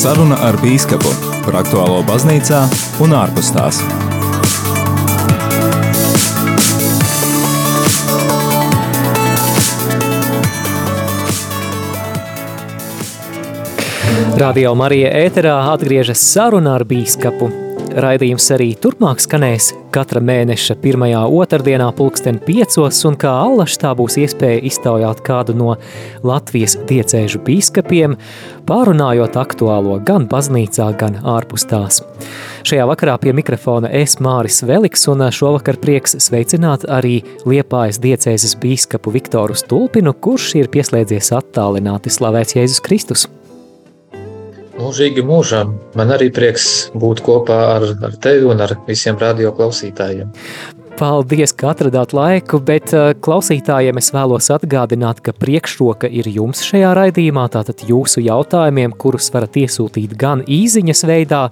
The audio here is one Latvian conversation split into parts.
Saruna ar Bīskapu par aktuālo baznīcā un ārpus tās. Radio Marija ēterā atgriežas saruna ar bīskapu. Raidījums arī turpmāk skanēs katra mēneša pirmajā otrdienā pulksten piecos, un kā allaž tā būs iespēja iztaujāt kādu no Latvijas diecēžu bīskapiem, pārunājot aktuālo gan baznīcā, gan ārpus tās. Šajā vakarā pie mikrofona es Māris Veliks, un šovakar prieks sveicināt arī Liepājas diecēzes bīskapu Viktoru Stulpinu, kurš ir pieslēdzies attālināti slavēts Jēzus Kristus. Mūžīgi mūžam. Man arī prieks būt kopā ar, ar tevi un ar visiem radio klausītājiem. Paldies, ka atradāt laiku, bet uh, klausītājiem es vēlos atgādināt, ka priekšroka ir jums šajā raidījumā, tātad jūsu jautājumiem, kurus varat iesūtīt gan īziņas veidā,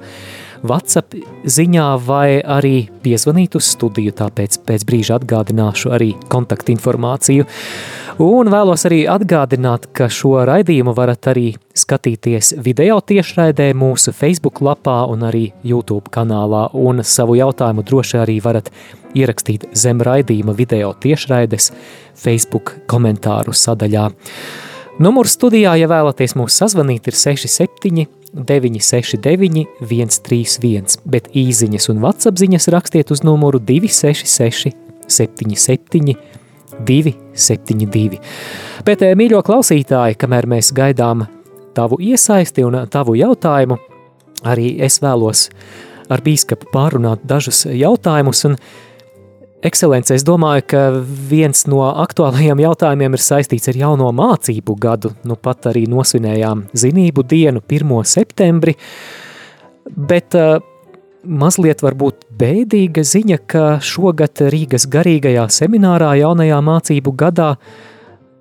WhatsApp ziņā vai arī piezvanīt uz studiju, tāpēc pēc brīža atgādināšu arī kontaktinformāciju. Un vēlos arī atgādināt, ka šo raidījumu varat arī skatīties video tiešraidē mūsu Facebook lapā un arī YouTube kanālā, un savu jautājumu droši arī varat ierakstīt zem raidījuma video tiešraides Facebook komentāru sadaļā. Numurs studijā, ja vēlaties mūs sazvanīt, ir 67 969 131, bet īziņas un WhatsApp ziņas rakstiet uz numuru 266 77 272. Bet, eh, mīļo klausītāji, kamēr mēs gaidām tavu iesaisti un tavu jautājumu, arī es vēlos ar bīskapu pārunāt dažus jautājumus, un Ekscelence, es domāju, ka viens no aktuālajiem jautājumiem ir saistīts ar jauno mācību gadu. Nu pat arī nosvinējām zinību dienu 1. septembri, bet uh, mazliet varbūt bēdīga ziņa, ka šogad Rīgas garīgajā seminārā jaunajā mācību gadā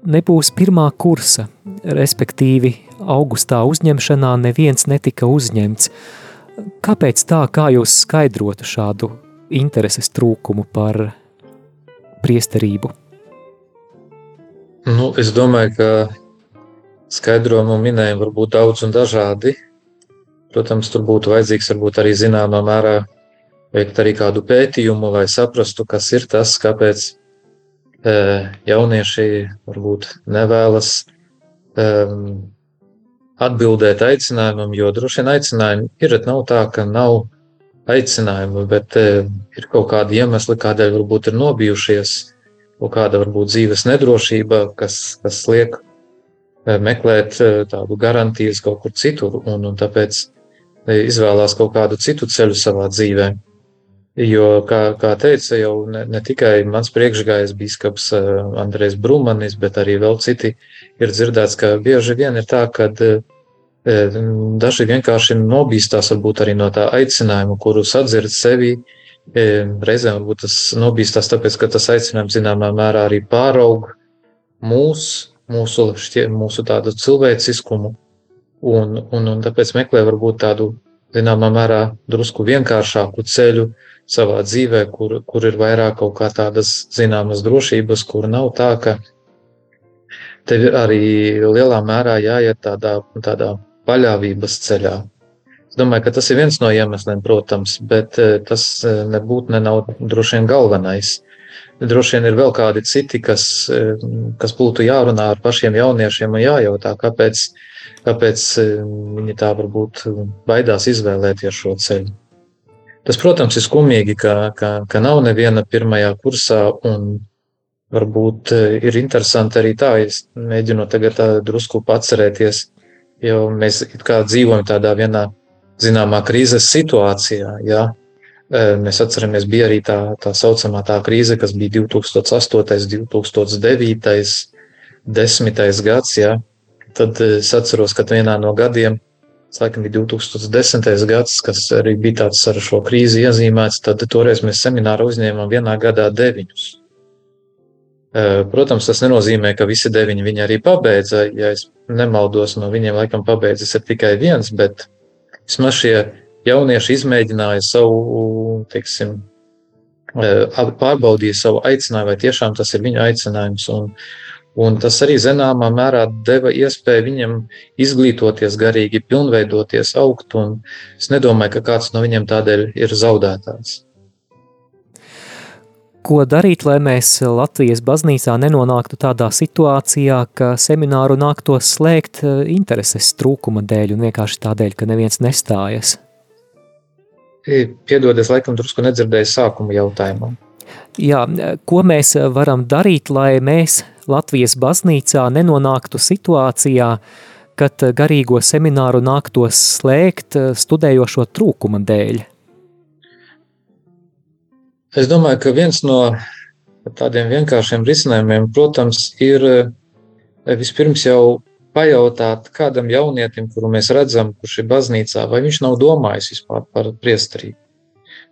nebūs pirmā kursa, respektīvi augustā uzņemšanā neviens netika uzņemts. Kāpēc tā, kā jūs skaidrotu šādu intereses trūkumu par priesterību? Nu, es domāju, ka skaidrojumu minējumi var būt daudz un dažādi. Protams, tur būtu vajadzīgs varbūt arī zināmā mērā veikt arī kādu pētījumu, lai saprastu, kas ir tas, kāpēc e, jaunieši varbūt nevēlas um, atbildēt aicinājumam, jo droši vien aicinājumi ir, nav tā, ka nav aicinājumu, bet e, ir kaut kādi iemesli, kādēļ varbūt ir nobijušies, kaut kāda varbūt dzīves nedrošība, kas, kas liek e, meklēt tādu garantijas kaut kur citur, un, un tāpēc izvēlās kaut kādu citu ceļu savā dzīvē. Jo, kā, kā teica jau ne, ne tikai mans priekšgājējs biskups eh, Andrēs Brumanis, bet arī vēl citi ir dzirdēts, ka bieži vien ir tā, ka eh, daži vienkārši nobīstās varbūt arī no tā aicinājuma, kuru sadzird sevi. Eh, reizēm varbūt tas nobīstās tāpēc, ka tas aicinājums zināmā mērā arī pāraug mūs, mūsu, šķie, mūsu tādu cilvēciskumu Un, un, un tāpēc meklē varbūt tādu, zināmā mērā, drusku vienkāršāku ceļu savā dzīvē, kur, kur ir vairāk kaut kā tādas zināmas drošības, kur nav tā, ka tev arī lielā mērā jāiet tādā, tādā paļāvības ceļā. Es domāju, ka tas ir viens no iemesliem, protams, bet eh, tas eh, nebūtu ne nav droši vien galvenais. Droši vien ir vēl kādi citi, kas, eh, kas būtu jārunā ar pašiem jauniešiem un jājautā, kāpēc kāpēc viņi tā varbūt baidās izvēlēties šo ceļu. Tas, protams, ir skumīgi, ka, ka, ka nav neviena pirmajā kursā, un varbūt ir interesanti arī tā, es mēģinu tagad drusku atcerēties, jo mēs dzīvojam tādā vienā zināmā krīzes situācijā, jā. E, mēs atceramies, bija arī tā, tā saucamā tā krīze, kas bija 2008, 2009, 10. gads, jā, Tad eh, es atceros, ka vienā no gadiem, laikam bija 2010. gads, kas arī bija tāds ar šo krīzi iezīmēts, tad toreiz mēs semināru uzņēmām vienā gadā deviņus. Protams, tas nenozīmē, ka visi deviņi viņi arī pabeidza. Ja es nemaldos, no viņiem laikam pabeidzis ir tikai viens, bet vismaz šie jaunieši izmēģināja savu, teiksim, pārbaudīja savu aicinājumu, vai tiešām tas ir viņu aicinājums. Un, Un tas arī zināmā mērā deva iespēju viņam izglītoties garīgi, pilnveidoties, augt. Es nedomāju, ka kāds no viņiem tādēļ ir zaudētājs. Ko darīt, lai mēs Latvijas baznīcā nenonāktu tādā situācijā, ka semināru nāktos slēgt eh, intereses trūkuma dēļ un vienkārši tādēļ, ka neviens nestājas? Piedodies, laikam, drusku nedzirdēju sākuma jautājumu. Jā, ko mēs varam darīt, lai mēs Latvijas baznīcā nenonāktu situācijā, kad garīgo semināru nāktos slēgt studējošo trūkuma dēļ? Es domāju, ka viens no tādiem vienkāršiem risinājumiem, protams, ir eh, vispirms jau pajautāt kādam jaunietim, kuru mēs redzam, kurš ir baznīcā, vai viņš nav domājis vispār par priesterību.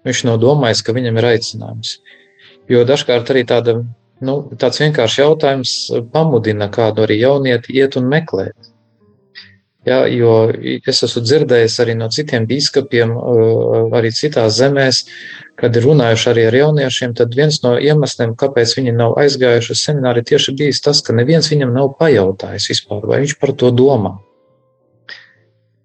Viņš nav domājis, ka viņam ir aicinājums. Jo dažkārt arī tāda, nu, tāds vienkāršs jautājums pamudina kādu arī jaunieti iet un meklēt. Ja, jo es esmu dzirdējis arī no citiem biskupiem, arī citās zemēs, kad runājuši arī ar jauniešiem, tad viens no iemesliem, kāpēc viņi nav aizgājuši uz semināru, tieši bijis tas, ka neviens viņam nav pajautājis vispār, vai viņš par to domā.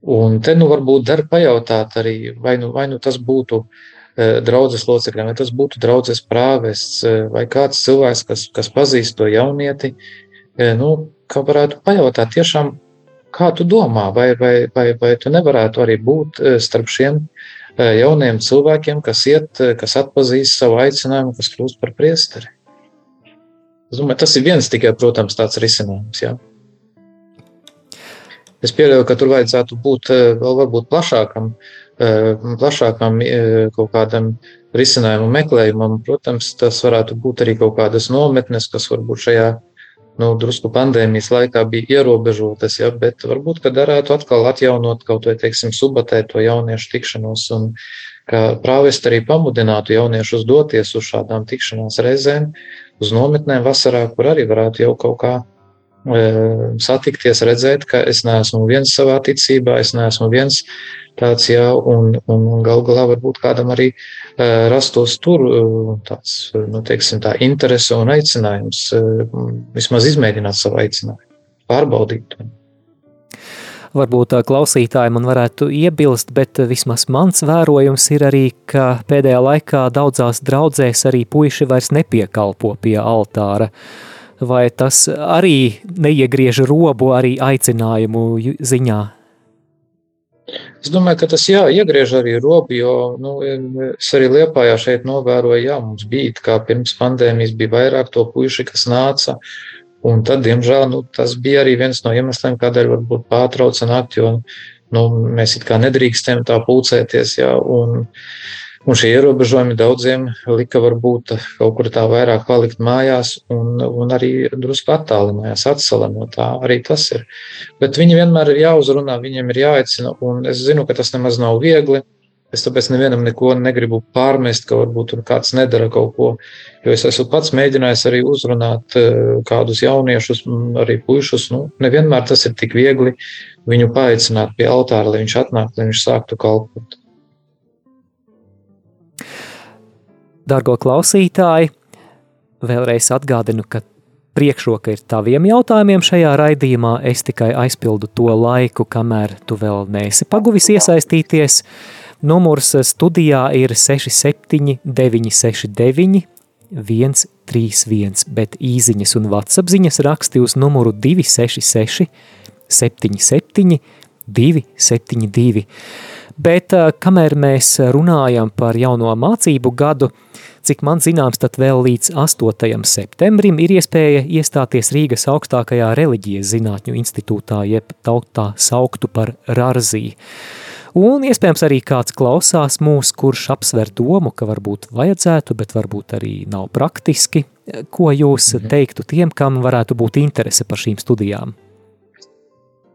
Un te nu varbūt der pajautāt arī, vai nu, vai nu tas būtu uh, draudzes locekļiem, vai tas būtu draudzes prāvests eh, vai kāds cilvēks, kas, kas pazīst to jaunieti, nu, ka varētu pajautāt tiešām, kā tu domā, vai, vai, vai, vai tu nevarētu arī būt starp šiem jauniem cilvēkiem, kas iet, kas atpazīst savu aicinājumu, kas kļūst par priesteri. Es domāju, tas ir viens tikai, protams, tāds risinājums. Jā. Es pieļauju, ka tur vajadzētu būt vēl varbūt plašākam Eh, plašākam eh, kaut kādam risinājumu meklējumam. Protams, tas varētu būt arī kaut kādas nometnes, kas varbūt šajā nu, drusku pandēmijas laikā bija ierobežotas, ja, bet varbūt, ka darētu atkal atjaunot kaut vai, teiksim, subatē to jauniešu tikšanos un ka prāvest arī pamudinātu jauniešus doties uz šādām tikšanās reizēm, uz nometnēm vasarā, kur arī varētu jau kaut kā satikties, redzēt, ka es neesmu viens savā ticībā, es neesmu viens tāds, jā, un, un gal galā varbūt kādam arī rastos tur tāds, nu, teiksim, tā interese un aicinājums vismaz izmēģināt savu aicinājumu, pārbaudīt. Varbūt klausītāji man varētu iebilst, bet vismaz mans vērojums ir arī, ka pēdējā laikā daudzās draudzēs arī puiši vairs nepiekalpo pie altāra. Vai tas arī neiegriež robu arī aicinājumu ziņā? Es domāju, ka tas jā, iegriež arī robu, jo nu, es arī Liepājā šeit novēroju, jā, mums bija kā pirms pandēmijas bija vairāk to puiši, kas nāca. Un tad, diemžēl, nu, tas bija arī viens no iemesliem, kādēļ varbūt pārtrauca nakt, jo nu, mēs it kā nedrīkstējam tā pulcēties. Jā, un, Un šie ierobežojumi daudziem lika varbūt kaut kur tā vairāk palikt mājās un, un arī drusku attālinājās, atsala no tā. Arī tas ir. Bet viņi vienmēr ir jāuzrunā, viņiem ir jāaicina, un es zinu, ka tas nemaz nav viegli. Es tāpēc nevienam neko negribu pārmest, ka varbūt tur kāds nedara kaut ko. Jo es esmu pats mēģinājis arī uzrunāt eh, kādus jauniešus, arī puišus. Nu, nevienmēr tas ir tik viegli viņu paaicināt pie altāra, lai viņš atnāktu, lai viņš sāktu kalpot. Dargo klausītāji, vēlreiz atgādinu, ka priekšroka ir taviem jautājumiem šajā raidījumā. Es tikai aizpildu to laiku, kamēr tu vēl neesi paguvis iesaistīties. Numurs studijā ir 67, 969, 131, bet īsiņas un vatsapziņas raksti uz numuru 266, 77, 272. Bet kamēr mēs runājam par jauno mācību gadu, cik man zināms, tad vēl līdz 8. septembrim ir iespēja iestāties Rīgas augstākajā reliģijas zinātņu institūtā, jeb tautā sauktu par Rarzī. Un iespējams arī kāds klausās mūs, kurš apsver domu, ka varbūt vajadzētu, bet varbūt arī nav praktiski. Ko jūs mhm. teiktu tiem, kam varētu būt interese par šīm studijām?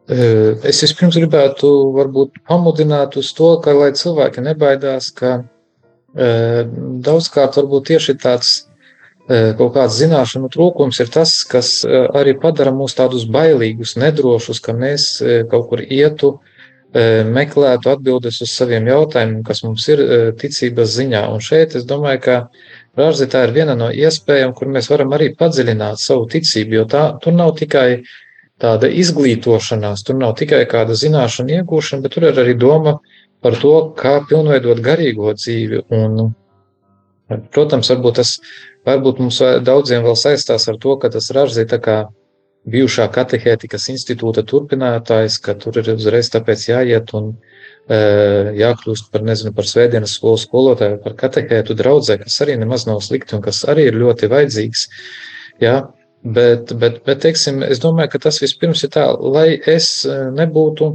Es vispirms gribētu varbūt pamudināt uz to, ka lai cilvēki nebaidās, ka daudzkārt varbūt tieši tāds kaut kāds zināšanu trūkums ir tas, kas arī padara mūs tādus bailīgus, nedrošus, ka mēs kaut kur ietu, meklētu atbildes uz saviem jautājumiem, kas mums ir ticības ziņā. Un šeit es domāju, ka Rāzi tā ir viena no iespējām, kur mēs varam arī padziļināt savu ticību, jo tā, tur nav tikai tāda izglītošanās, tur nav tikai kāda zināšana iegūšana, bet tur ir arī doma par to, kā pilnveidot garīgo dzīvi. Un, protams, varbūt tas varbūt mums daudziem vēl saistās ar to, ka tas Rāzi tā kā bijušā katehētikas institūta turpinātājs, ka tur ir uzreiz tāpēc jāiet un e, jākļūst par, nezinu, par svētdienas skolu skolotāju, par katehētu draudzē, kas arī nemaz nav slikti un kas arī ir ļoti vajadzīgs. Jā, bet, bet, bet, teiksim, es domāju, ka tas vispirms ir tā, lai es e, nebūtu,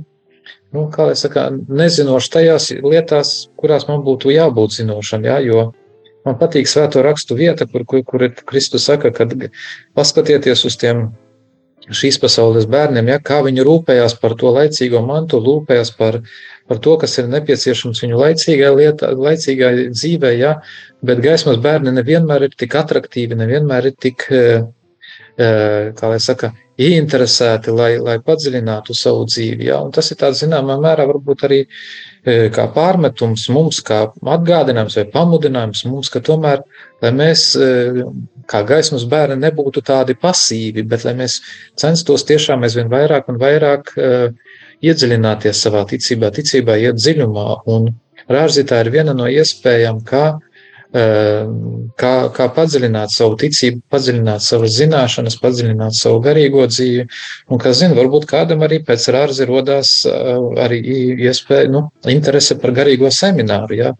nu, kā lai saka, nezinoši tajās lietās, kurās man būtu jābūt zinošam, jā, jo man patīk svēto rakstu vieta, kur, kur, kur Kristus saka, kad paskatieties uz tiem šīs pasaules bērniem, ja, kā viņi rūpējās par to laicīgo mantu, rūpējās par, par to, kas ir nepieciešams viņu laicīgai, lietā, laicīgai dzīvē, ja, bet gaismas bērni nevienmēr ir tik attraktīvi, nevienmēr ir tik, eh, kā lai saka, ieinteresēti, lai, lai padziļinātu savu dzīvi. Ja? Un tas ir tāds, zināmā mērā, varbūt arī kā pārmetums mums, kā atgādinājums vai pamudinājums mums, ka tomēr, lai mēs kā gaismas bērni nebūtu tādi pasīvi, bet lai mēs censtos tiešām aizvien vairāk un vairāk iedziļināties savā ticībā, ticībā iet dziļumā. Un rārzitā ir viena no iespējām, kā, kā, kā padziļināt savu ticību, padziļināt savas zināšanas, padziļināt savu garīgo dzīvi. Un, kā zina, varbūt kādam arī pēc rārzi rodās uh, arī iespēja, nu, interese par garīgo semināru. Ja?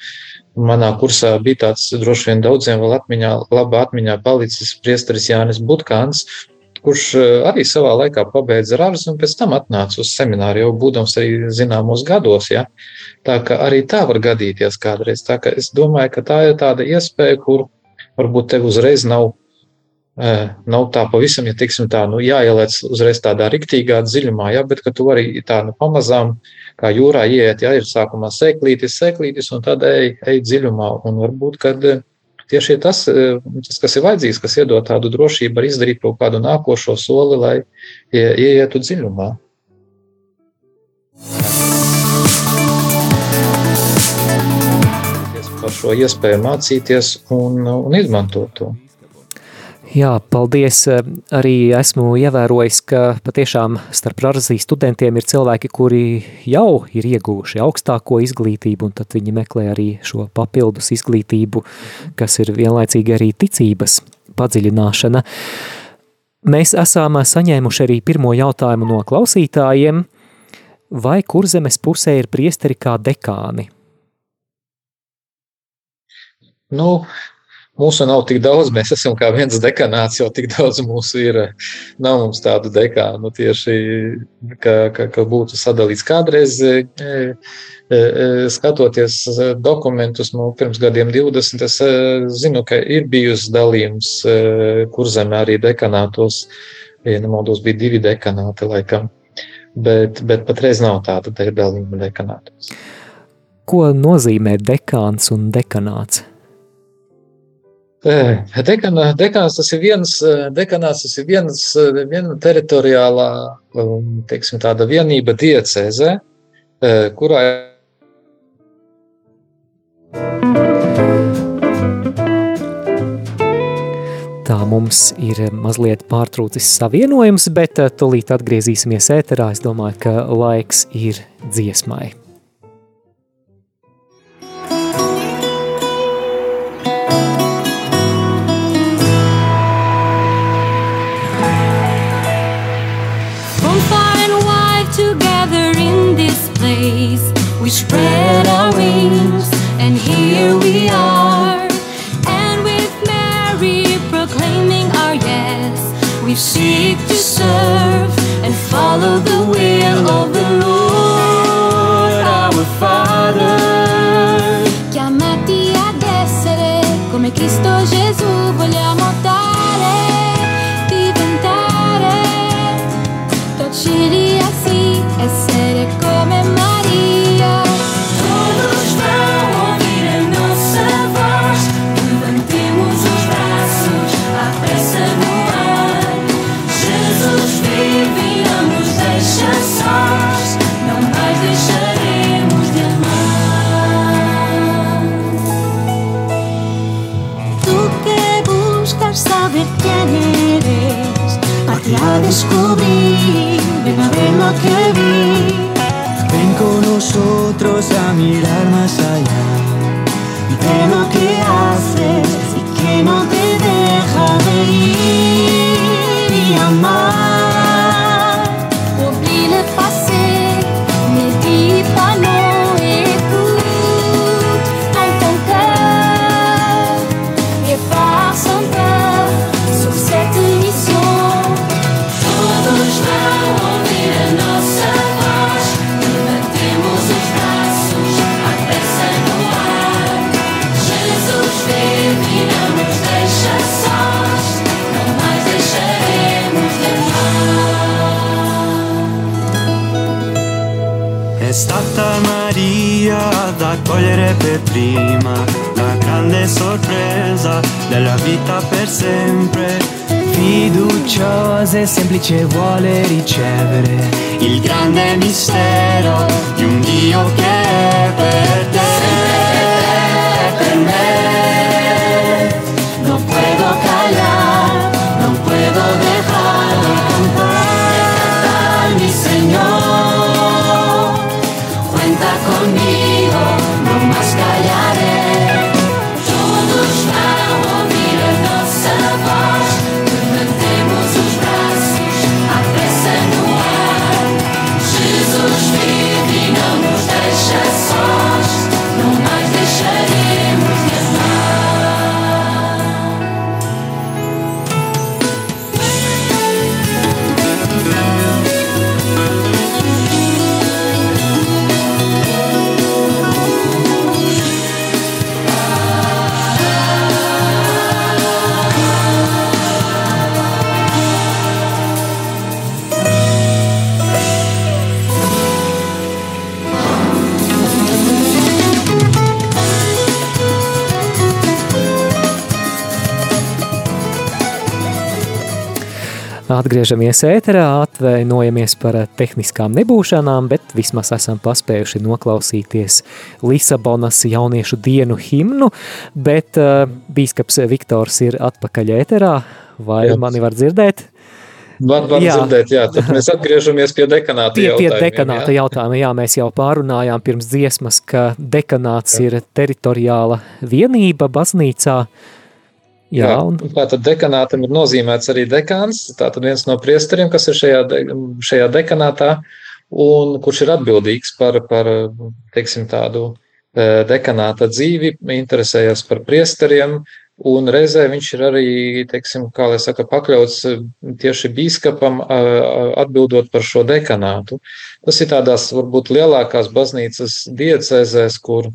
Manā kursā bija tāds droši vien daudziem vēl atmiņā, labā atmiņā palicis priesteris Jānis Butkāns, kurš eh, arī savā laikā pabeidza rāvis un pēc tam atnāca uz semināru, jau būdams arī zināmos gados. Ja? Tā ka arī tā var gadīties kādreiz. Tā ka es domāju, ka tā ir tāda iespēja, kur varbūt tev uzreiz nav nav tā pavisam, ja tiksim tā, nu, jāieliec uzreiz tādā riktīgā dziļumā, ja, bet tu arī tā, nu, pamazām, kā jūrā ieiet, ja ir sākumā sēklītis, sēklītis, un tad ej, ej dziļumā, un varbūt, kad tieši tas, tas, kas ir vajadzīgs, kas iedod tādu drošību, var izdarīt kaut kādu nākošo soli, lai ieietu dziļumā. Par šo iespēju mācīties un, un izmantot to. Jā, paldies. Arī esmu ievērojis, ka patiešām starp razīs studentiem ir cilvēki, kuri jau ir ieguvuši augstāko izglītību, un tad viņi meklē arī šo papildus izglītību, kas ir vienlaicīgi arī ticības padziļināšana. Mēs esam saņēmuši arī pirmo jautājumu no klausītājiem, vai kurzemes pusē ir priesteri kā dekāni? Nu, Mūsu nav tik daudz, mēs esam kā viens dekanāts, jau tik daudz mūsu ir. Nav mums tādu dekānu tieši, ka, ka, ka būtu sadalīts kādreiz. E, e, e, skatoties dokumentus no nu, pirms gadiem 20, es zinu, ka ir bijusi dalījums kurzemē arī dekanātos. Ja nemaldos, bija divi dekanāti laikam, bet, bet patreiz nav tāda dalījuma dekanātos. Ko nozīmē dekāns un dekanāts? Dekana, dekāns tas ir viens, dekanāts tas ir viens, viena teritoriālā, um, teiksim, tāda vienība diecēzē, kurā Tā mums ir mazliet pārtrūcis savienojums, bet tūlīt atgriezīsimies ēterā. Es domāju, ka laiks ir dziesmai. We spread our wings, and here we are. And with Mary proclaiming our yes, we seek to serve and follow the will of the Lord our Father. Chiamati ad essere come Cristo Gesù vogliamo dare, vita per sempre. Fiduciosa e semplice vuole ricevere il grande mistero di un Dio che è per te, Atgriežamies ēterā, atvainojamies par eh, tehniskām nebūšanām, bet vismaz esam paspējuši noklausīties Lisabonas jauniešu dienu himnu, bet uh, bīskaps Viktors ir atpakaļ ēterā, vai Jā. mani var dzirdēt? Var, var Jā. dzirdēt, jā, tad mēs atgriežamies pie dekanāta Pie, pie jautājumiem, dekanāta jā. jautājuma, jā, mēs jau pārunājām pirms dziesmas, ka dekanāts ir teritoriāla vienība baznīcā. Jā, Jā, un? Tātad dekanātam ir nozīmēts arī dekāns, tātad viens no priesteriem, kas ir šajā, de, šajā dekanātā, un kurš ir atbildīgs par, par teiksim, tādu eh, dekanāta dzīvi, interesējas par priesteriem, un reizē viņš ir arī, teiksim, kā lai saka, pakļauts eh, tieši bīskapam eh, atbildot par šo dekanātu. Tas ir tādās varbūt lielākās baznīcas diecēzēs, kur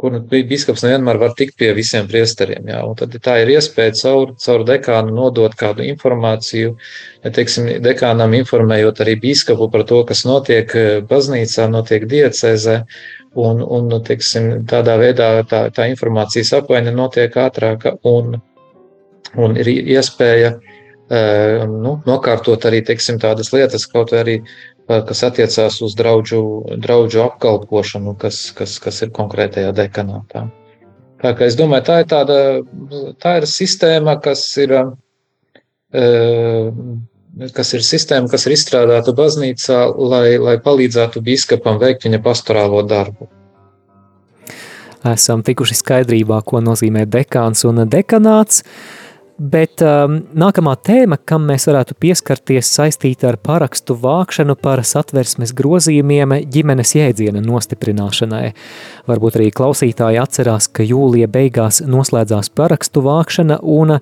kur biskups nevienmēr var tikt pie visiem priesteriem. Jā, un tad tā ir iespēja caur, caur dekānu nodot kādu informāciju, teiksim, dekānam informējot arī biskupu par to, kas notiek eh, baznīcā, notiek diecēzē, un, un teiksim, tādā veidā tā, tā informācijas apmaiņa notiek ātrāka un, un ir iespēja eh, nu, nokārtot arī teiksim, tādas lietas, kaut arī kas attiecās uz draugu, draugu apkalpošanu, kas, kas, kas ir konkrētajā dekanātā. Tā kā es domāju, tā ir tāda tā ir sistēma, kas ir, eh, kas ir sistēma, kas ir izstrādāta baznīcā, lai, lai palīdzētu biskupam veikt viņa pastorālo darbu. esam tikuši skaidrībā, ko nozīmē dekāns un dekanāts. Bet um, nākamā tēma, kam mēs varētu pieskarties, saistīta ar parakstu vākšanu par satversmes grozījumiem ģimenes jēdziena nostiprināšanai. Varbūt arī klausītāji atcerās, ka jūlija beigās noslēdzās parakstu vākšana, un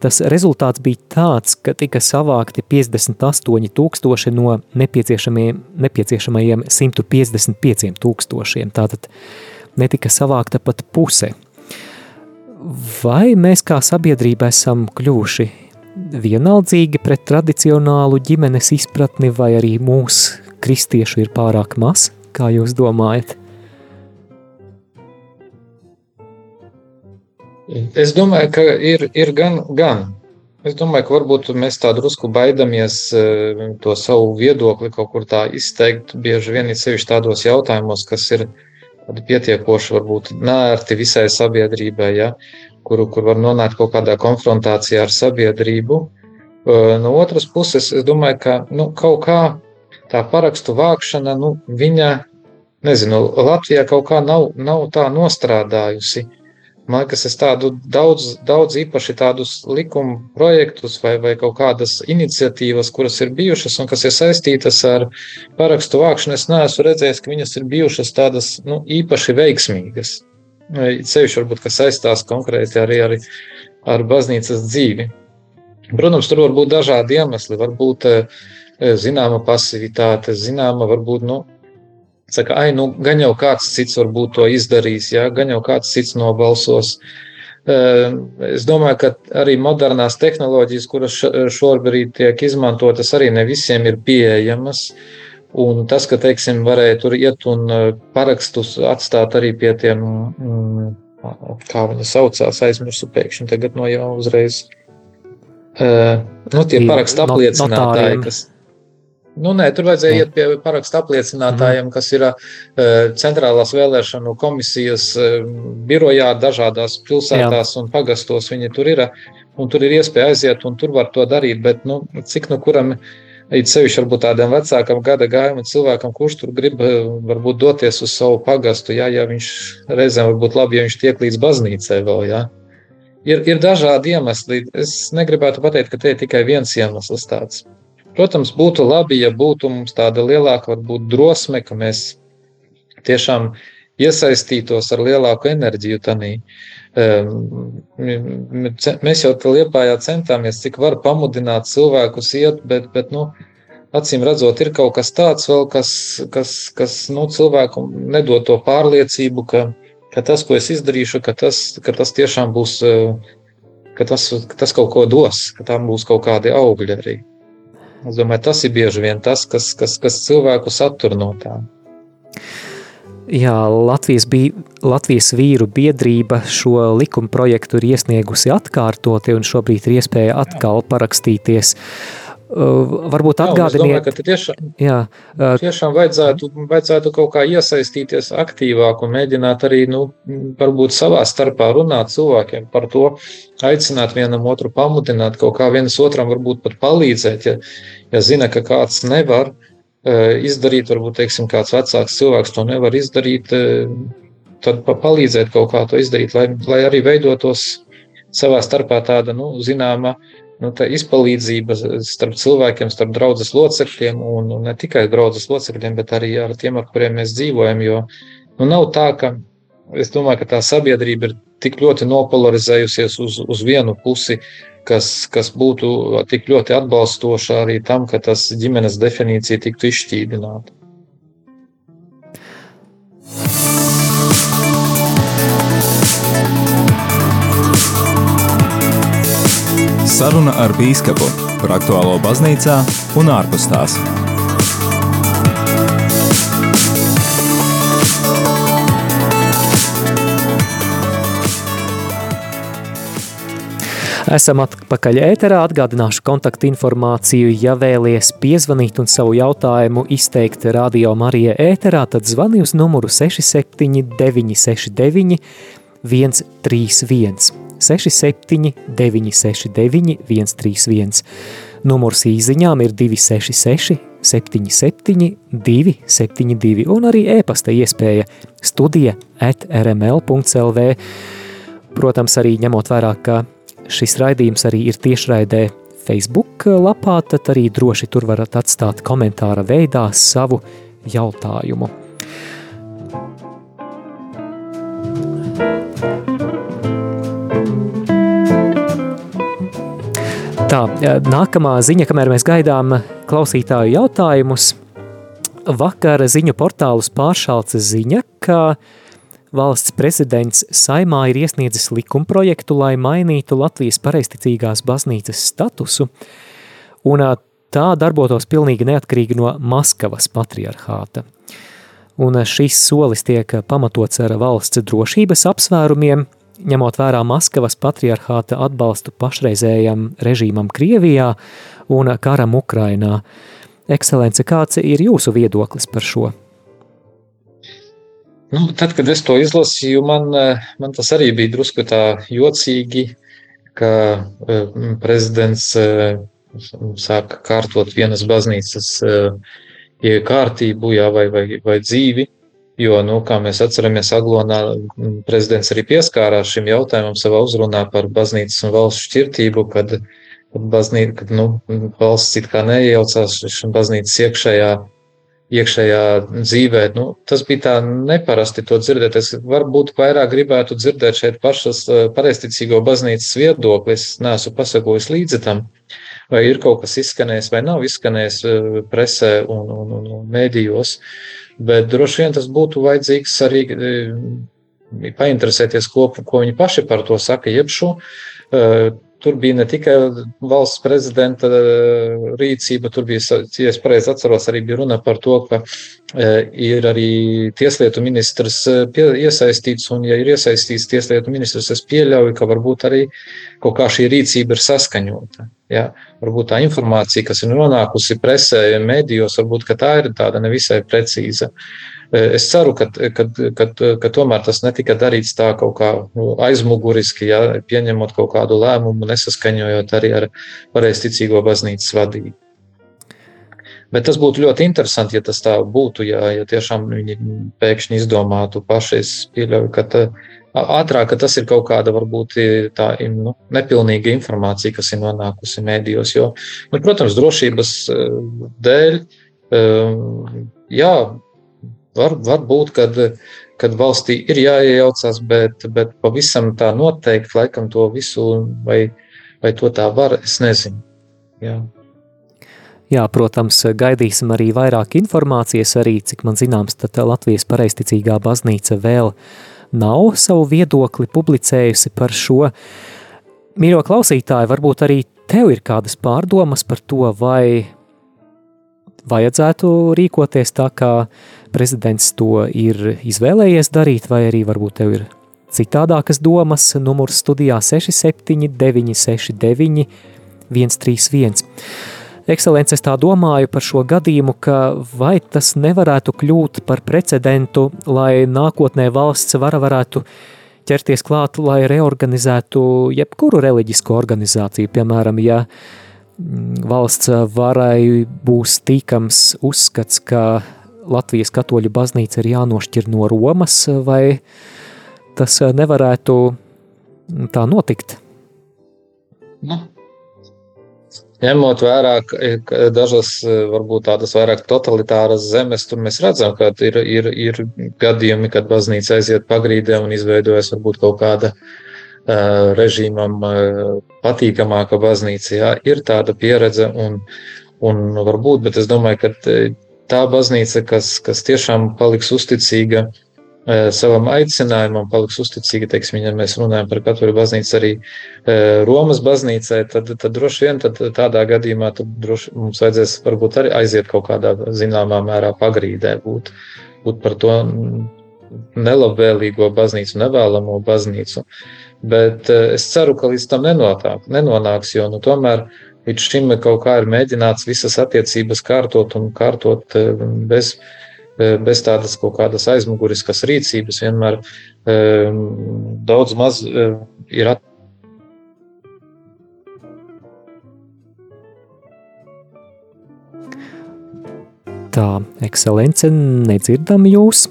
tas rezultāts bija tāds, ka tika savākti 58 tūkstoši no nepieciešamajiem, nepieciešamajiem 155 tūkstošiem. Tātad netika savākta pat puse. Vai mēs kā sabiedrība esam kļuvuši vienaldzīgi pret tradicionālu ģimenes izpratni, vai arī mūsu kristiešu ir pārāk maz? Kā jūs domājat? Es domāju, ka ir, ir gan, gan. Es domāju, ka varbūt mēs tā drusku baidamies eh, to savu viedokli kaut kur tā izteikt. Bieži vien ir sevišķi tādos jautājumos, kas ir tādi pietiekoši, varbūt nērti visai sabiedrībai, ja, kuru, kur var nonākt kaut kādā konfrontācijā ar sabiedrību. Uh, No otras puses, es domāju, ka nu, kaut kā tā parakstu vākšana, nu, viņa, nezinu, Latvijā kaut kā nav, nav tā nostrādājusi. Man liekas, es tādu daudz, daudz īpaši tādus likuma projektus vai, vai kaut kādas iniciatīvas, kuras ir bijušas un kas ir saistītas ar parakstu vākšanu, es neesmu redzējis, ka viņas ir bijušas tādas nu, īpaši veiksmīgas. Ceļš varbūt, kas saistās konkrēti arī ar, ar baznīcas dzīvi. Protams, tur var būt dažādi iemesli. Varbūt eh, zināma pasivitāte, zināma, varbūt, nu, saka, ai, nu, gan jau kāds cits varbūt to izdarīs, jā, gan jau kāds cits nobalsos. Eh, Es domāju, ka arī modernās tehnoloģijas, kuras šobrīd tiek izmantotas, arī ne visiem ir pieejamas. Un tas, ka, teiksim, varēja tur iet un eh, parakstus atstāt arī pie tiem, mm, kā viņi saucās, aizmirsu pēkšņi tagad no jau uzreiz. Eh, Nu, tie parakstu apliecinātāji, kas. Nu, nē, tur vajadzēja iet pie parakstu apliecinātājiem, kas ir uh, centrālās vēlēšanu komisijas uh, birojā dažādās pilsētās un pagastos. Viņi tur ir, un tur ir iespēja aiziet, un tur var to darīt. Bet, nu, cik nu kuram ir sevišķi varbūt tādam vecākam gada gājuma cilvēkam, kurš tur grib eh, varbūt doties uz savu pagastu, jā, ja viņš reizēm varbūt labi, ja viņš tiek līdz baznīcai vēl, jā. Ir, ir dažādi iemesli. Es negribētu pateikt, ka te ir tikai viens iemesls tāds. Protams, būtu labi, ja būtu mums tāda lielāka varbūt, drosme, ka mēs tiešām iesaistītos ar lielāku enerģiju. Tanī. Um, Mēs jau tur liepājā centāmies, cik var pamudināt cilvēkus iet, bet, bet nu, acīm redzot, ir kaut kas tāds, vēl, kas, kas, kas nu, cilvēku nedod to pārliecību, ka, ka tas, ko es izdarīšu, ka tas, ka tas tiešām būs, eh, ka tas, ka tas kaut ko dos, ka tam būs kaut kādi augļi arī. Es domāju, tas ir bieži vien tas, kas, kas, kas cilvēku satur no tā. Jā, Latvijas, bija, Latvijas vīru biedrība šo likuma projektu ir iesniegusi atkārtoti, un šobrīd ir iespēja atkal parakstīties. Uh, varbūt Jā, domāju, atgādiniet, ka te tiešām, jā, uh, tiešām vajadzētu, vajadzētu kaut kā iesaistīties aktīvāk un mēģināt arī, nu, varbūt savā starpā runāt cilvēkiem par to, aicināt vienam otru, pamudināt, kaut kā viens otram varbūt pat palīdzēt, ja, ja zina, ka kāds nevar izdarīt, varbūt, teiksim, kāds vecāks cilvēks to nevar izdarīt, tad pa- palīdzēt kaut kā to izdarīt, lai, lai arī veidotos savā starpā tāda, nu, zināma, nu, izpalīdzība starp cilvēkiem, starp draudzes locekļiem, un, un ne tikai draudzes locekļiem, bet arī ar tiem, ar kuriem mēs dzīvojam, jo, nu, nav tā, ka es domāju, ka tā sabiedrība ir tik ļoti nopolarizējusies uz, uz vienu pusi, kas, kas būtu tik ļoti atbalstoša arī tam, ka tas ģimenes definīcija tiktu izšķīdināta. Saruna ar bīskapu par aktuālo baznīcā un ārpus tās. Esam atpakaļ ēterā. Atgādināšu kontaktu informāciju. Ja vēlaties piezvanīt un savu jautājumu izteikt Radio Marija ēterā, tad zvani uz numuru 67969 131. 67 969 131. Numurs īsiņām ir 266 77 272 un arī e-pasta iespēja studija at rml.lv. Protams, arī ņemot vērā, ka šis raidījums arī ir tiešraidē Facebook lapā, tad arī droši tur varat atstāt komentāra veidā savu jautājumu. Tā, nākamā ziņa, kamēr mēs gaidām klausītāju jautājumus, vakar ziņu portālus pāršalca ziņa, ka valsts prezidents Saimā ir iesniedzis likumprojektu, lai mainītu Latvijas pareisticīgās baznīcas statusu, un tā darbotos pilnīgi neatkarīgi no Maskavas patriarchāta. Un šis solis tiek pamatots ar valsts drošības apsvērumiem, ņemot vērā Maskavas patriarchāta atbalstu pašreizējam režīmam Krievijā un karam Ukrainā. Ekscelence, kāds ir jūsu viedoklis par šo? Nu, tad, kad es to izlasīju, man, man tas arī bija drusku tā jocīgi, ka eh, prezidents eh, sāka kārtot vienas baznīcas ja kārtību jā, vai, vai, vai dzīvi. Jo, nu, kā mēs atceramies, Aglonā prezidents arī pieskārās šim jautājumam savā uzrunā par baznīcas un valsts šķirtību, kad, baznīca, kad nu, valsts it kā neiejaucās baznīcas iekšējā iekšējā dzīvē. Nu, tas bija tā neparasti to dzirdēt. Es varbūt vairāk gribētu dzirdēt šeit pašas eh, pareizticīgo baznīcas viedokli. Es neesmu pasakojis līdzi tam, vai ir kaut kas izskanējis vai nav izskanējis eh, presē un, un, un, un mēdījos. Bet droši vien tas būtu vajadzīgs arī eh, painteresēties, ko, ko viņi paši par to saka, jeb šo Tur bija ne tikai valsts prezidenta eh, rīcība, tur bija, ja es pareizi atceros, arī bija runa par to, ka eh, ir arī tieslietu ministrs eh, iesaistīts, un ja ir iesaistīts tieslietu ministrs, es pieļauju, ka varbūt arī kaut kā šī rīcība ir saskaņota. Ja? Varbūt tā informācija, kas ir nonākusi presē, medijos, varbūt tā ir tāda nevisai precīza. Eh, es ceru, ka, ka, ka, ka tomēr tas netika darīts tā kaut kā nu, aizmuguriski, ja, pieņemot kaut kādu lēmumu, nesaskaņojot arī ar pareizticīgo baznīcas vadību. Bet tas būtu ļoti interesanti, ja tas tā būtu, ja, ja tiešām viņi pēkšņi izdomātu paši. Es pieļauju, ka tā, ātrāk ka tas ir kaut kāda varbūt tā nu, nepilnīga informācija, kas ir nonākusi mēdījos. Jo, nu, protams, drošības eh, dēļ, eh, jā, Var, var būt, kad, kad valstī ir jāiejaucas, bet, bet pavisam tā noteikti, laikam, to visu, vai, vai to tā var, es nezinu. Jā. Jā, protams, gaidīsim arī vairāk informācijas, arī, cik man zināms, tad Latvijas pareisticīgā baznīca vēl nav savu viedokli publicējusi par šo. Mīļo klausītāji, varbūt arī tev ir kādas pārdomas par to, vai vajadzētu rīkoties tā, kā prezidents to ir izvēlējies darīt, vai arī varbūt tev ir citādākas domas. Numurs studijā 679, 69, 131. Ekscelence, es tā domāju par šo gadījumu, ka vai tas nevarētu kļūt par precedentu, lai nākotnē valsts vara varētu ķerties klāt, lai reorganizētu jebkuru reliģisko organizāciju. Piemēram, ja valsts varai būs tīkams uzskats, ka Latvijas katoļu baznīca ir jānošķir no Romas, vai tas nevarētu tā notikt? Nu, ņemot vērā dažas, varbūt tādas vairāk totalitāras zemes, tur mēs redzam, ka ir, ir, ir gadījumi, kad baznīca aiziet pagrīdē un izveidojas varbūt kaut kāda uh, režīmam uh, patīkamāka baznīca. Jā, ir tāda pieredze un, un varbūt, bet es domāju, ka tā baznīca, kas, kas tiešām paliks uzticīga savam aicinājumam, paliks uzticīga, teiksim, ja mēs runājam par katru baznīcu arī Romas baznīcai, tad, tad droši vien tad tādā gadījumā tad droši, mums vajadzēs varbūt arī aiziet kaut kādā zināmā mērā pagrīdē, būt, būt par to nelabvēlīgo baznīcu, nevēlamo baznīcu. Bet e, es ceru, ka līdz tam nenotāk, nenonāks, jo nu, tomēr Līdz šim kaut kā ir mēģināts visas attiecības kārtot un kārtot eh, bez, eh, bez tādas kaut kādas aizmuguriskas rīcības. Vienmēr eh, daudz maz ir at Tā, ekscelence, nedzirdam jūs.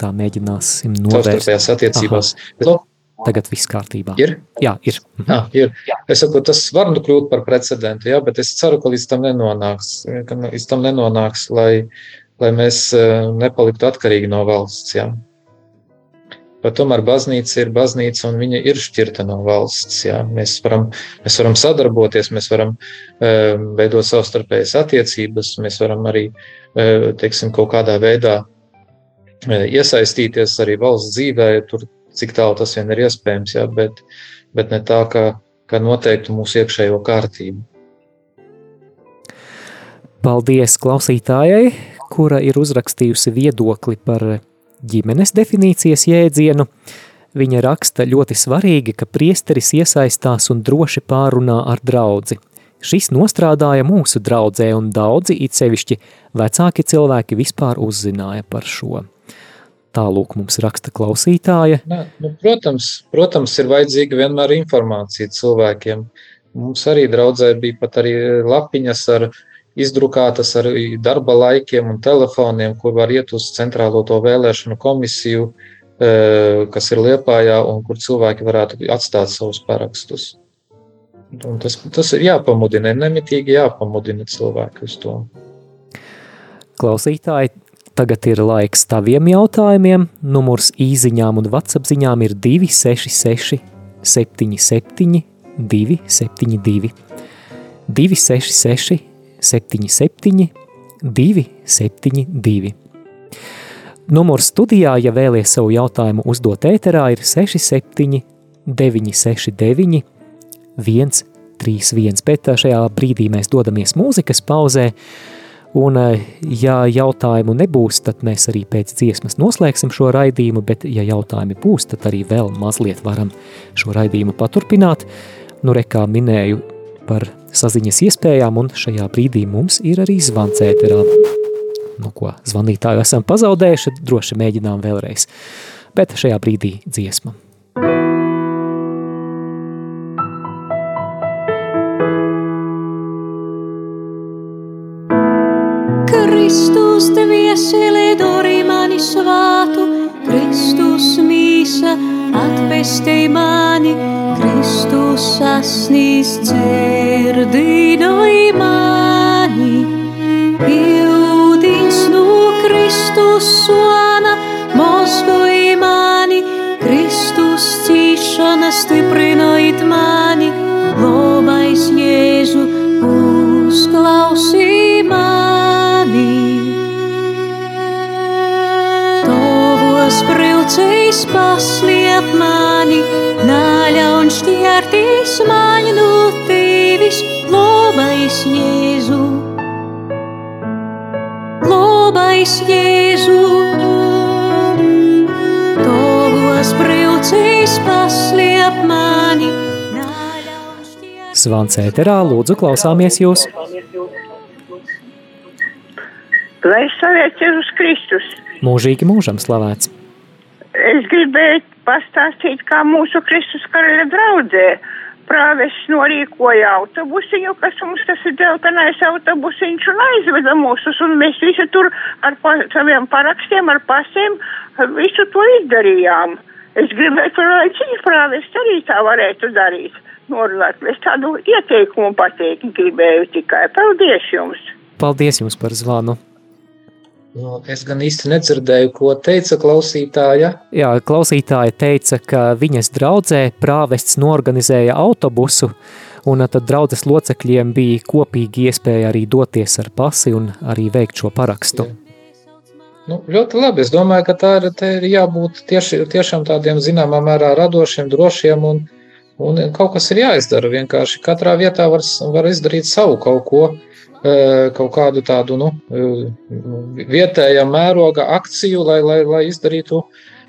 Tā mēģināsim novērst. Savstarpējās attiecībās. Aha. Tagad viss kārtībā. Ir? Jā, ir. Ah, ir. Es saku, tas var nu kļūt par precedentu, jā, bet es ceru, ka līdz tam nenonāks, ka līdz tam nenonāks lai, lai mēs eh, nepaliktu atkarīgi no valsts. Jā. Bet tomēr baznīca ir baznīca un viņa ir šķirta no valsts. Jā. Mēs, varam, mēs varam sadarboties, mēs varam um, veidot savstarpējas attiecības, mēs varam arī um, teiksim, kaut kādā veidā um, iesaistīties arī valsts dzīvē. Tur cik tālu tas vien ir iespējams, ja, bet, bet ne tā, ka, ka noteiktu mūsu iekšējo kārtību. Paldies klausītājai, kura ir uzrakstījusi viedokli par ģimenes definīcijas jēdzienu. Viņa raksta ļoti svarīgi, ka priesteris iesaistās un droši pārunā ar draudzi. Šis nostrādāja mūsu draudzē un daudzi, it sevišķi vecāki cilvēki vispār uzzināja par šo. Tālūk mums raksta klausītāja. Nē, nu, protams, protams, ir vajadzīga vienmēr informācija cilvēkiem. Mums arī draudzē bija pat arī lapiņas ar izdrukātas ar darba laikiem un telefoniem, kur var iet uz centrālo to vēlēšanu komisiju, eh, kas ir Liepājā, un kur cilvēki varētu atstāt savus parakstus. Un tas, tas ir jāpamudina, nemitīgi jāpamudina cilvēki uz to. Klausītāji, tagad ir laiks taviem jautājumiem. Numurs īziņām un vatsapziņām ir 266 77 272 266 77 272 Numurs studijā, ja vēlies savu jautājumu uzdot ēterā, ir 67 969 131, bet šajā brīdī mēs dodamies mūzikas pauzē, un ja jautājumu nebūs, tad mēs arī pēc dziesmas noslēgsim šo raidījumu, bet ja jautājumi būs, tad arī vēl mazliet varam šo raidījumu paturpināt. Nu, rekā minēju par saziņas iespējām, un šajā brīdī mums ir arī zvans ēterā. Nu, ko zvanītāju esam pazaudējuši, droši mēģinām vēlreiz. Bet šajā brīdī dziesma. Kristus tevi ieselē dorī mani svātu, Kristus mīsa atpestei mani, Kristus sasnīs dzirdinoj mani. Pildins nu Kristus svana, mozgoj mani, Kristus cīšana stiprinojit mani, lobais Jēzu uzklausī pasliep mani, naļaun šķērtīs mani no tevis, lobais Jēzu. Lobais Jēzu. Tavos braucējs pasliep mani, Zvans ēterā, lūdzu klausāmies jūs. Lai slavēts Jēzus Kristus. Mūžīgi mūžam slavēts. Es gribēju pastāstīt, kā mūsu Kristus karaļa draudzē prāvests norīkoja autobusiņu, kas mums tas ir dzeltenais autobusiņš un aizveda mūsus, un mēs visi tur ar pa, saviem parakstiem, ar pasiem, visu to izdarījām. Es gribētu, lai cits prāvests arī tā varētu darīt. Norunāt, es tādu ieteikumu pateikt gribēju tikai. Paldies jums! Paldies jums par zvanu. Nu, Es gan īsti nedzirdēju, ko teica klausītāja. Jā, klausītāja teica, ka viņas draudzē prāvests norganizēja autobusu, un tad draudzes locekļiem bija kopīgi iespēja arī doties ar pasi un arī veikt šo parakstu. Nu, ļoti labi. Es domāju, ka tā ir, ir jābūt tieši, tiešām tādiem zināmā mērā radošiem, drošiem un, un kaut kas ir jāizdara. Vienkārši katrā vietā var, var izdarīt savu kaut ko, eh, kaut kādu tādu nu, eh, vietējā mēroga akciju, lai, lai, lai izdarītu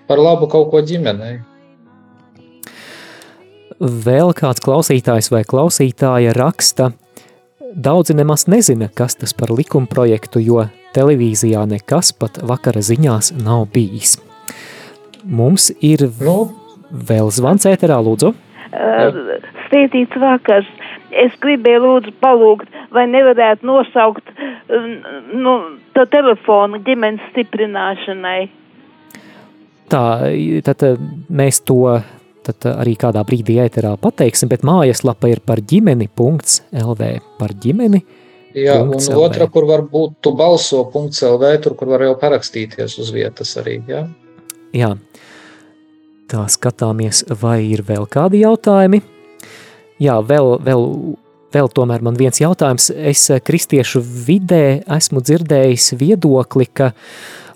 par labu kaut ko ģimenei. Vēl kāds klausītājs vai klausītāja raksta, daudzi nemaz nezina, kas tas par likumprojektu, jo televīzijā nekas pat vakara ziņās nav bijis. Mums ir Nu, vēl zvans ēterā, lūdzu. Svētīts vakars. Es gribēju lūdzu palūgt, vai nevarētu nosaukt nu, to telefonu ģimenes stiprināšanai. Tā, tad mēs to tad arī kādā brīdī ēterā pateiksim, bet mājaslapa ir par ģimeni.lv, par ģimeni. jā, un LV. otra, kur var būt tu balso punkts LV, tur, kur var jau parakstīties uz vietas arī, jā. Jā, tā skatāmies, vai ir vēl kādi jautājumi. Jā, vēl, vēl, vēl tomēr man viens jautājums. Es eh, kristiešu vidē esmu dzirdējis viedokli, ka,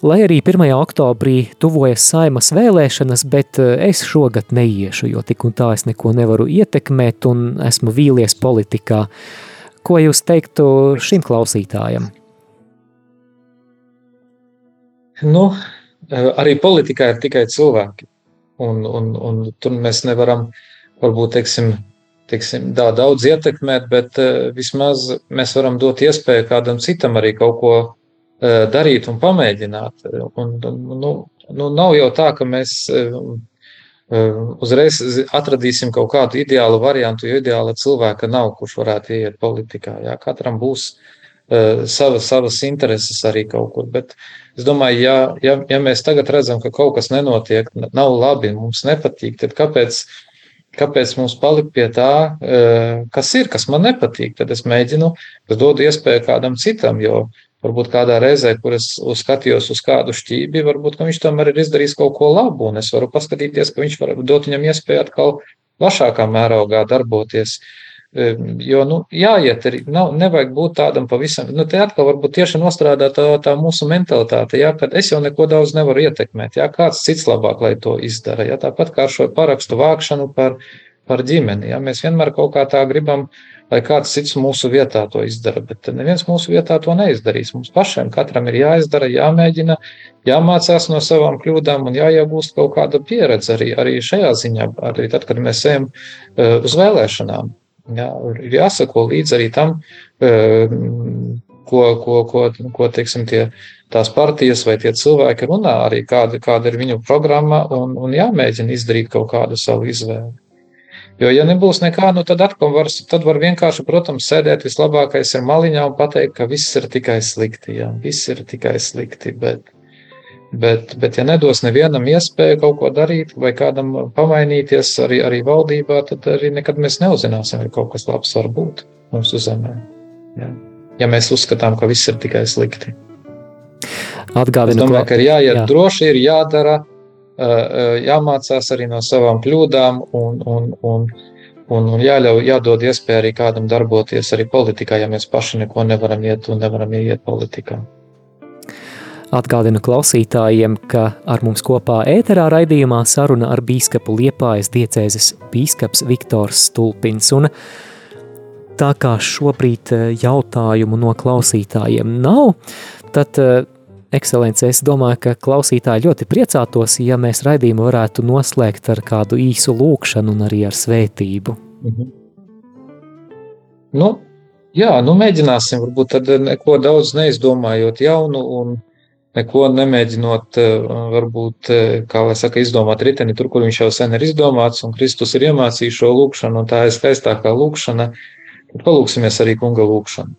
lai arī 1. oktobrī tuvojas saimas vēlēšanas, bet eh, es šogad neiešu, jo tik un tā es neko nevaru ietekmēt un esmu vīlies politikā. Ko jūs teiktu šim klausītājam? Nu, eh, arī politikā ir tikai cilvēki. Un, un, un tur mēs nevaram, varbūt, teiksim, teiksim, tā, daudz ietekmēt, bet uh, vismaz mēs varam dot iespēju kādam citam arī kaut ko uh, darīt un pamēģināt. Un, nu, nu, nav jau tā, ka mēs uh, uzreiz atradīsim kaut kādu ideālu variantu, jo ideāla cilvēka nav, kurš varētu iet politikā. Jā, katram būs uh, savas, savas intereses arī kaut kur. Bet es domāju, ja, ja, ja mēs tagad redzam, ka kaut kas nenotiek, nav labi, mums nepatīk, tad kāpēc, kāpēc mums palikt pie tā, uh, kas ir, kas man nepatīk? Tad es mēģinu, es dodu iespēju kādam citam, jo varbūt kādā reizē, kur es skatījos uz kādu šķībi, varbūt viņš tomēr ir izdarījis kaut ko labu, un es varu paskatīties, ka viņš var dot viņam iespēju atkal plašākā mērogā darboties. Jo, nu, jāiet arī, nav, nevajag būt tādam pavisam, nu, te atkal varbūt tieši nostrādā tā, tā mūsu mentalitāte, jā, kad es jau neko daudz nevaru ietekmēt, jā, kāds cits labāk, lai to izdara, jā, tāpat kā ar šo parakstu vākšanu par, par ģimeni, jā, mēs vienmēr kaut kā tā gribam lai kāds cits mūsu vietā to izdara. Bet neviens mūsu vietā to neizdarīs. Mums pašiem katram ir jāizdara, jāmēģina, jāmācās no savām kļūdām un jāiegūst kaut kāda pieredze arī, arī šajā ziņā, arī tad, kad mēs ejam uh, uz vēlēšanām. Jā, ir jāsako līdzi arī tam, uh, ko, ko, ko, ko teiksim, tie, tās partijas vai tie cilvēki runā, arī kāda, kāda ir viņu programma, un, un jāmēģina izdarīt kaut kādu savu izvēli. Jo, ja nebūs nekā, nu tad atkal var, tad var vienkārši, protams, sēdēt vislabākais ir maliņā un pateikt, ka viss ir tikai slikti. Jā, viss ir tikai slikti. Bet, bet, bet ja nedos nevienam iespēju kaut ko darīt vai kādam pamainīties arī, arī valdībā, tad arī nekad mēs neuzzināsim, vai kaut kas labs var būt mūsu zemē. Jā. Ja mēs uzskatām, ka viss ir tikai slikti. Atgādinu, es domāju, ka ir jāiet jā. droši, ir jādara jāmācās arī no savām kļūdām un, un, un, un, un jāļauj, jādod iespēja arī kādam darboties arī politikā, ja mēs paši neko nevaram iet un nevaram iet politikā. Atgādinu klausītājiem, ka ar mums kopā ēterā raidījumā saruna ar bīskapu Liepājas diecēzes bīskaps Viktors Stulpins. Un tā kā šobrīd jautājumu no klausītājiem nav, tad Ekscelence, es domāju, ka klausītāji ļoti priecātos, ja mēs raidījumu varētu noslēgt ar kādu īsu lūkšanu un arī ar svētību. Mhm. Nu, jā, nu mēģināsim, varbūt tad neko daudz neizdomājot jaunu un neko nemēģinot, eh, varbūt, eh, kā lai saka, izdomāt riteni tur, kur viņš jau sen ir izdomāts, un Kristus ir iemācījis šo lūkšanu, un tā ir skaistākā lūkšana, tad palūksimies arī kunga lūkšanu.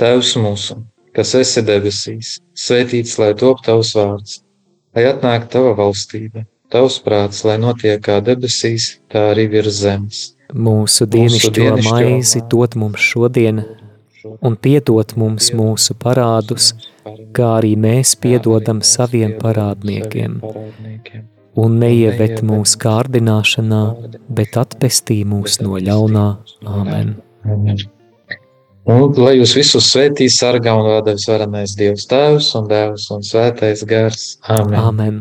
Tēvs mūsu! kas esi debesīs, svētīts lai top tavs vārds, lai atnāk tava valstība, tavs prāts, lai notiek kā debesīs, tā arī virs zemes. Mūsu dienascho maizi dod mums šodien, un piedod mums mūsu parādus, kā arī mēs piedodam saviem parādniekiem. Un neieved mūsu kārdināšanā, bet atpestī mūs no ļaunā. Āmen. Amen. Un lai jūs visus svētīs, sargā un vada visvarenais Dievs Tēvs un Dēvs un Svētais Gars. Amen. Amen.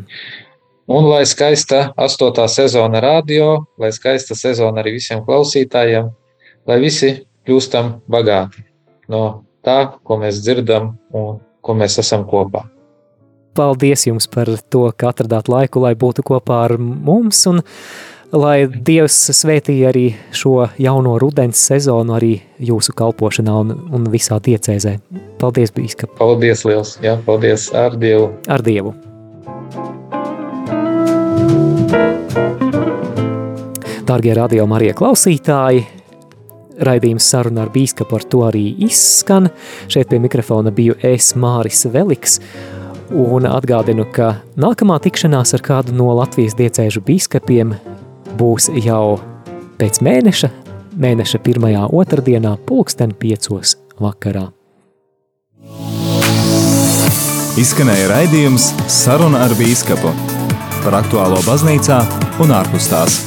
Un lai skaista astotā sezona radio, lai skaista sezona arī visiem klausītājiem, lai visi kļūstam bagāti no tā, ko mēs dzirdam un ko mēs esam kopā. Paldies jums par to, ka atradāt laiku, lai būtu kopā ar mums un lai Dievs svētīja arī šo jauno rudens sezonu arī jūsu kalpošanā un, un visā tiecēzē. Paldies, bīskap! Paldies liels! Jā, paldies ar Dievu! Ar Dievu! Dārgie radio Marija klausītāji, raidījums saruna ar bīskapu par to arī izskan. Šeit pie mikrofona biju es Māris Veliks, un atgādinu, ka nākamā tikšanās ar kādu no Latvijas diecēžu bīskapiem būs jau pēc mēneša, mēneša pirmajā otrdienā, pulksten piecos vakarā. Izskanēja raidījums Saruna ar bīskapu par aktuālo baznīcā un ārpus tās.